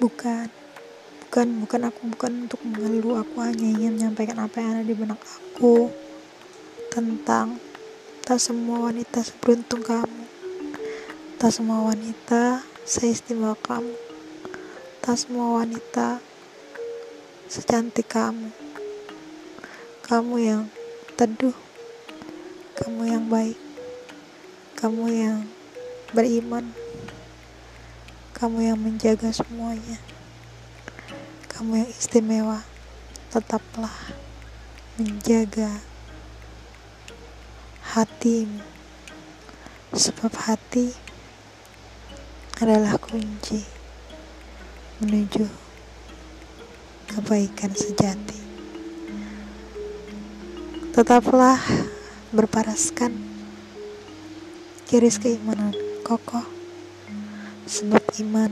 bukan. Bukan bukan aku bukan untuk mengeluh aku hanya ingin menyampaikan apa yang ada di benak aku tentang tak semua wanita seberuntung kamu. Tak semua wanita seistimewa kamu. Tak semua wanita secantik kamu. Kamu yang teduh. Kamu yang baik. Kamu yang beriman kamu yang menjaga semuanya. Kamu yang istimewa. Tetaplah menjaga hatimu. Sebab hati adalah kunci menuju kebaikan sejati. Tetaplah berparaskan. Kiris keimanan kokoh sebab iman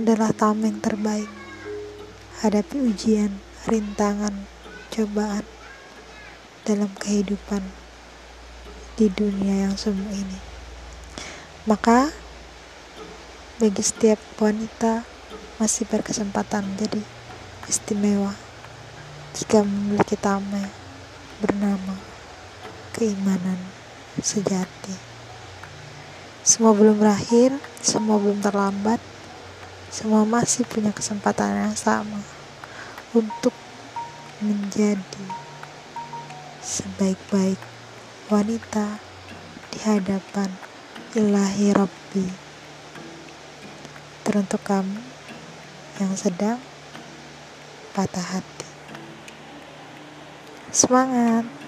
adalah tameng terbaik hadapi ujian, rintangan, cobaan dalam kehidupan di dunia yang semu ini. Maka bagi setiap wanita masih berkesempatan menjadi istimewa jika memiliki tameng bernama keimanan sejati. Semua belum berakhir, semua belum terlambat, semua masih punya kesempatan yang sama untuk menjadi sebaik-baik wanita di hadapan ilahi Rabbi. Teruntuk kamu yang sedang patah hati. Semangat!